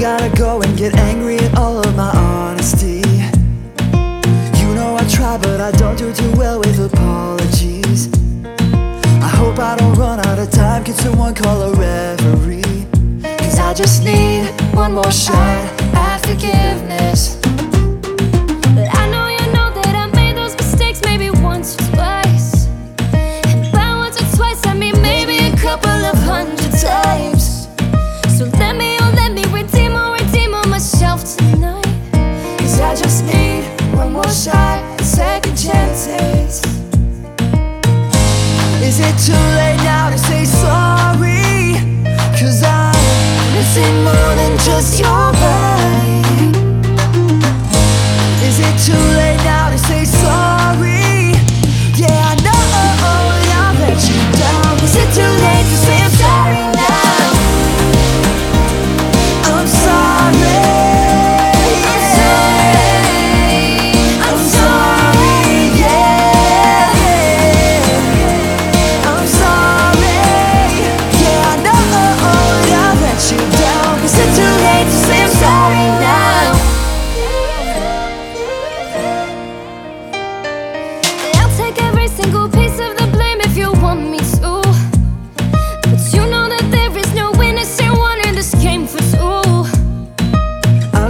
gotta go and get angry at all of my honesty. You know I try, but I don't do too well with apologies. I hope I don't run out of time. Can someone call a referee? Cause I just need one more shot at forgiveness.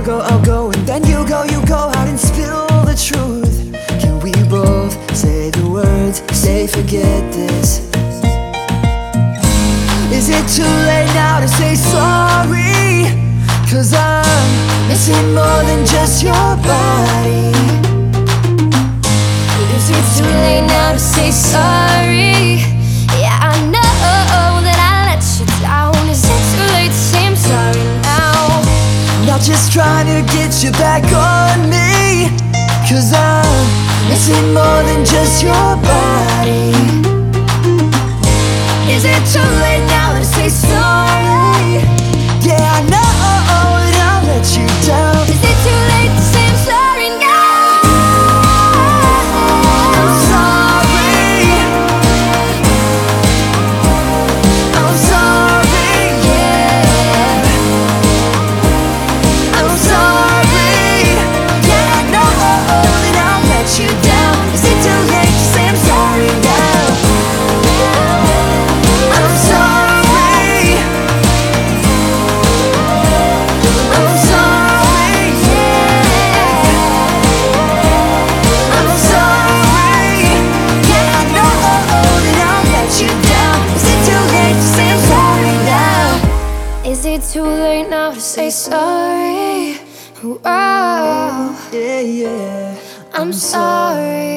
I'll go, I'll go, and then you go, you go out and spill the truth. Can we both say the words, say forget this? Is it too late now to say sorry? Cause I'm missing more than just your body. you back on me. Cause I'm missing more than just your body. now to say sorry. Oh, Yeah, yeah. I'm sorry.